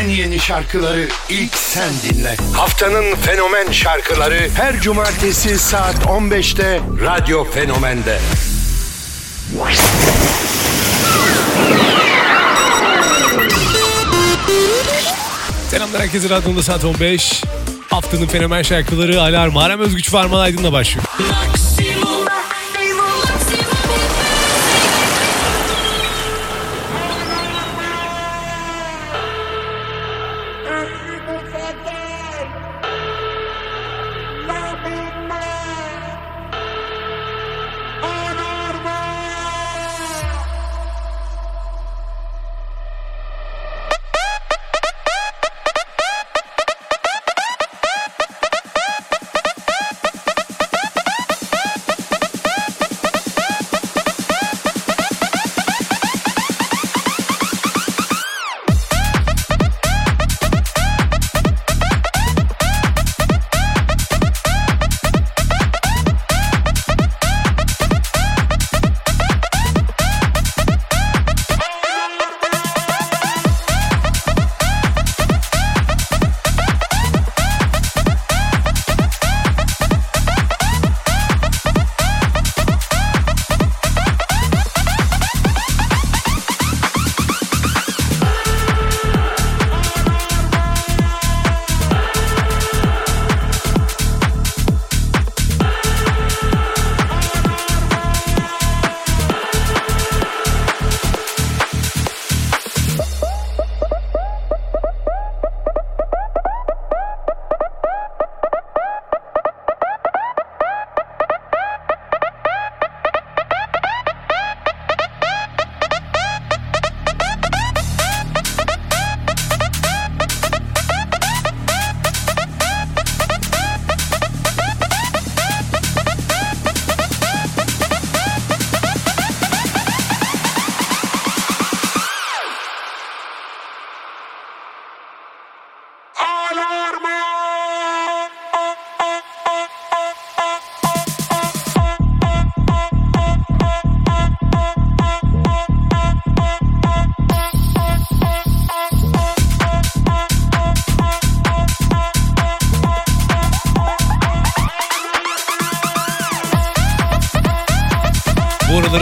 En yeni şarkıları ilk sen dinle. Haftanın fenomen şarkıları her cumartesi saat 15'te Radyo Fenomen'de. Selamlar herkese radyonda saat 15. Haftanın fenomen şarkıları Alarm. Aram Özgüç Farman Aydın'la başlıyor.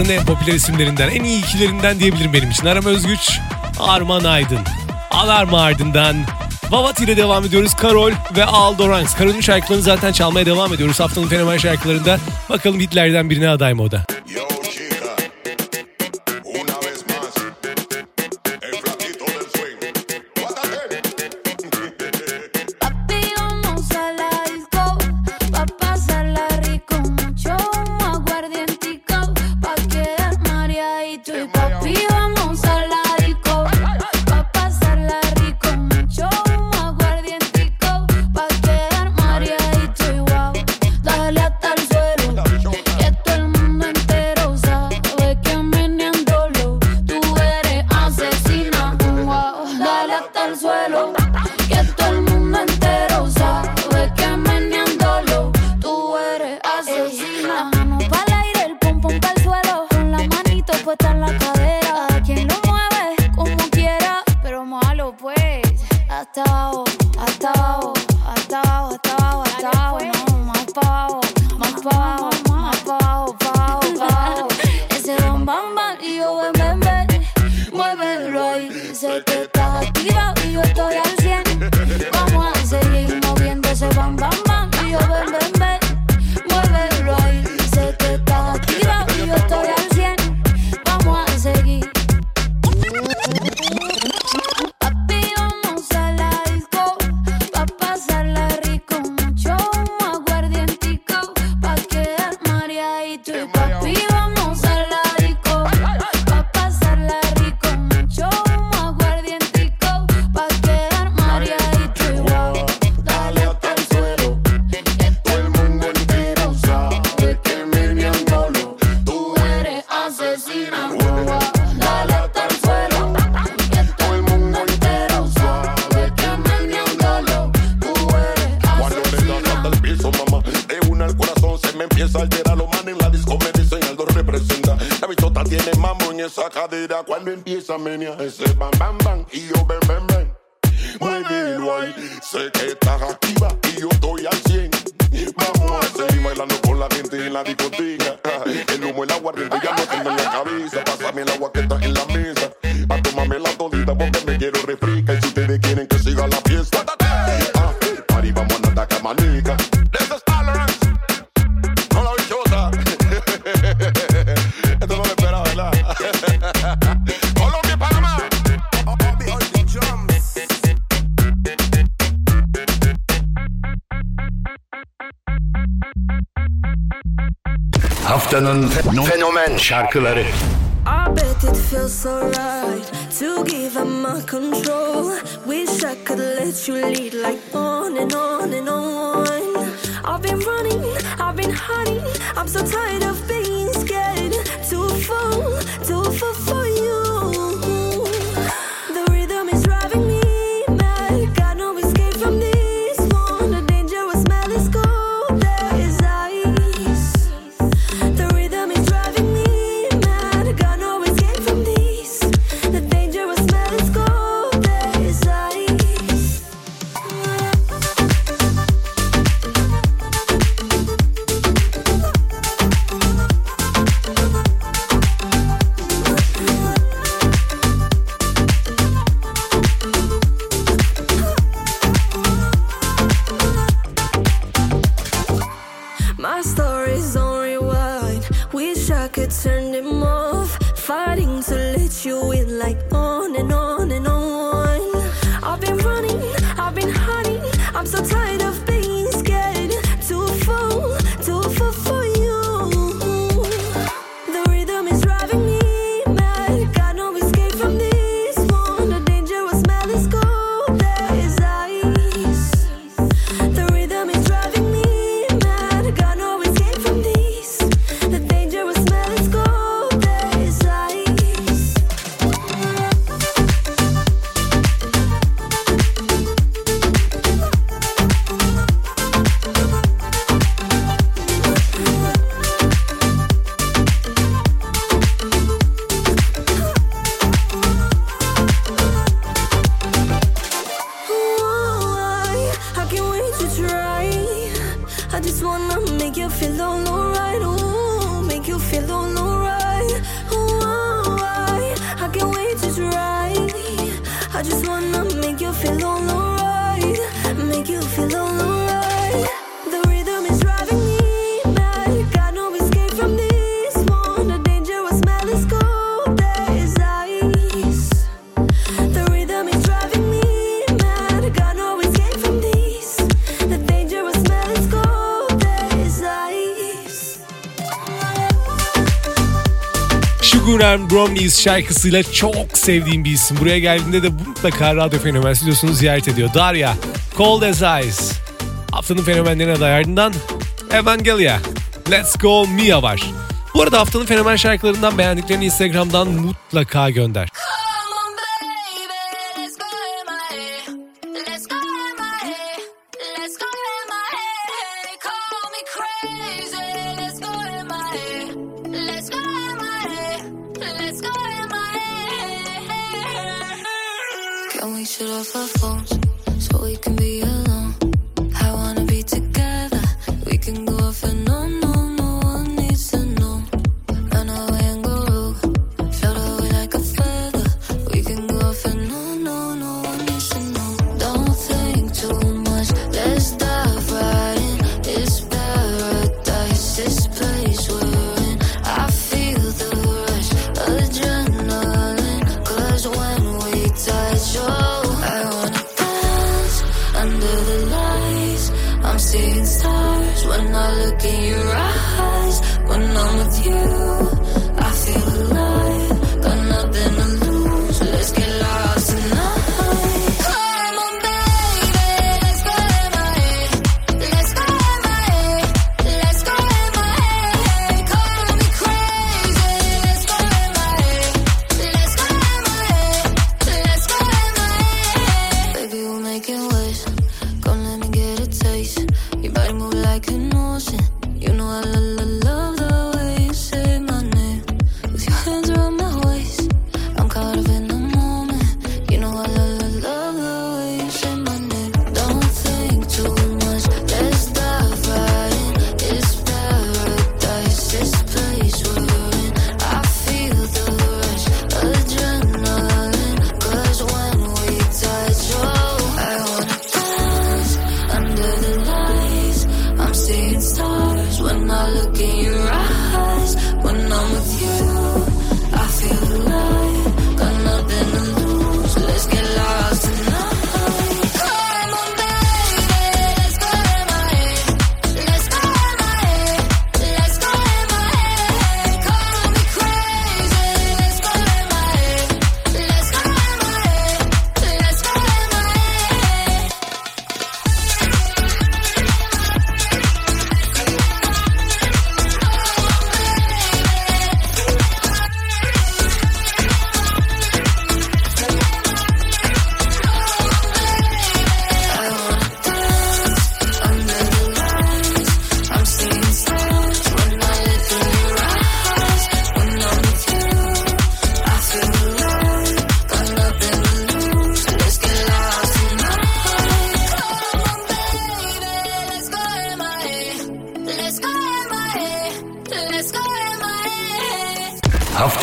Dönemin en popüler isimlerinden, en iyi ikilerinden diyebilirim benim için. Aram Özgüç, Arman Aydın. Alarm ardından Vavati ile devam ediyoruz. Karol ve Aldo Ranks. Karol'ün şarkılarını zaten çalmaya devam ediyoruz. Haftanın fenomen şarkılarında. Bakalım Hitler'den birine aday mı o da? tiene mambo en esa cadera cuando empieza a menear ese bam bam bam y yo ven ven ven. Muévelo ahí, sé que estás activa y yo estoy al 100. Vamos a seguir bailando con la gente en la discoteca. El humo, el agua, el ya no tengo en la cabeza. Haftanın fenomen şarkıları. I bet it feels so right to give up my control. Wish I could let you lead like on and on and on. I've been running, I've been hiding. I'm so tired of Let you in, like on and on and on. I've been running, I've been hiding. I'm so tired just wanna make you feel all alright. Ooh, make you feel all alright. Why? I can't wait to try. I just wanna make you feel all alright. Make you feel all alright. And Brownies şarkısıyla çok sevdiğim bir isim. Buraya geldiğinde de mutlaka Radyo Fenomen stüdyosunu ziyaret ediyor. Darya, Cold as Ice. Haftanın fenomenlerine aday ardından Evangelia, Let's Go Mia var. Bu arada haftanın fenomen şarkılarından beğendiklerini Instagram'dan mutlaka gönder. Shut off our phones so we can be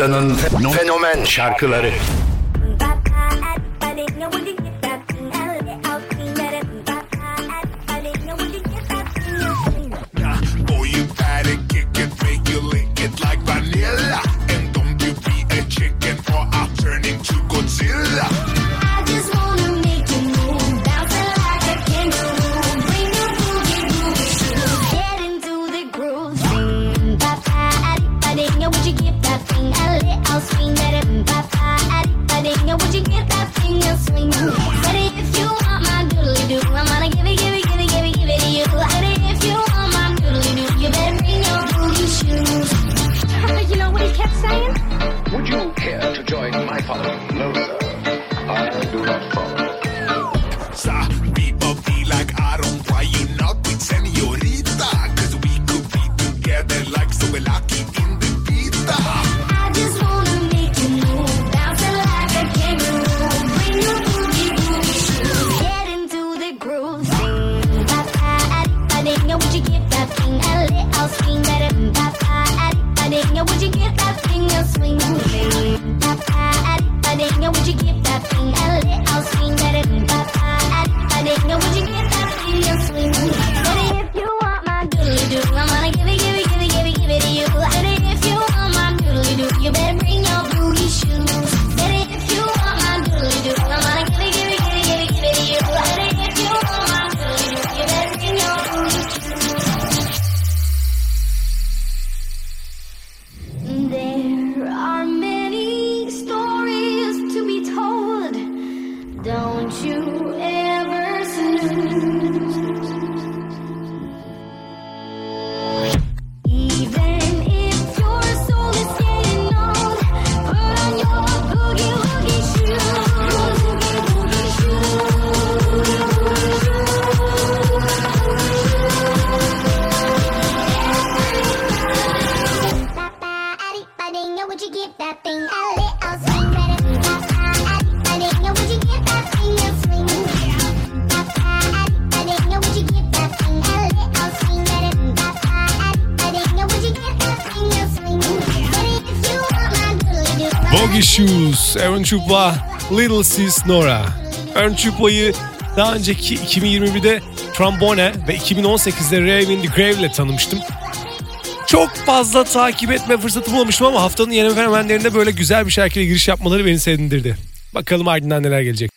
haftanın fenomen şarkıları. Bogey Shoes, Aaron Chupla, Little Sis Nora. Aaron Chupla'yı daha önceki 2021'de Trombone ve 2018'de Rave in the Grave ile tanımıştım. Çok fazla takip etme fırsatı bulamamıştım ama haftanın yeni fenomenlerinde böyle güzel bir şarkıyla giriş yapmaları beni sevindirdi. Bakalım ardından neler gelecek.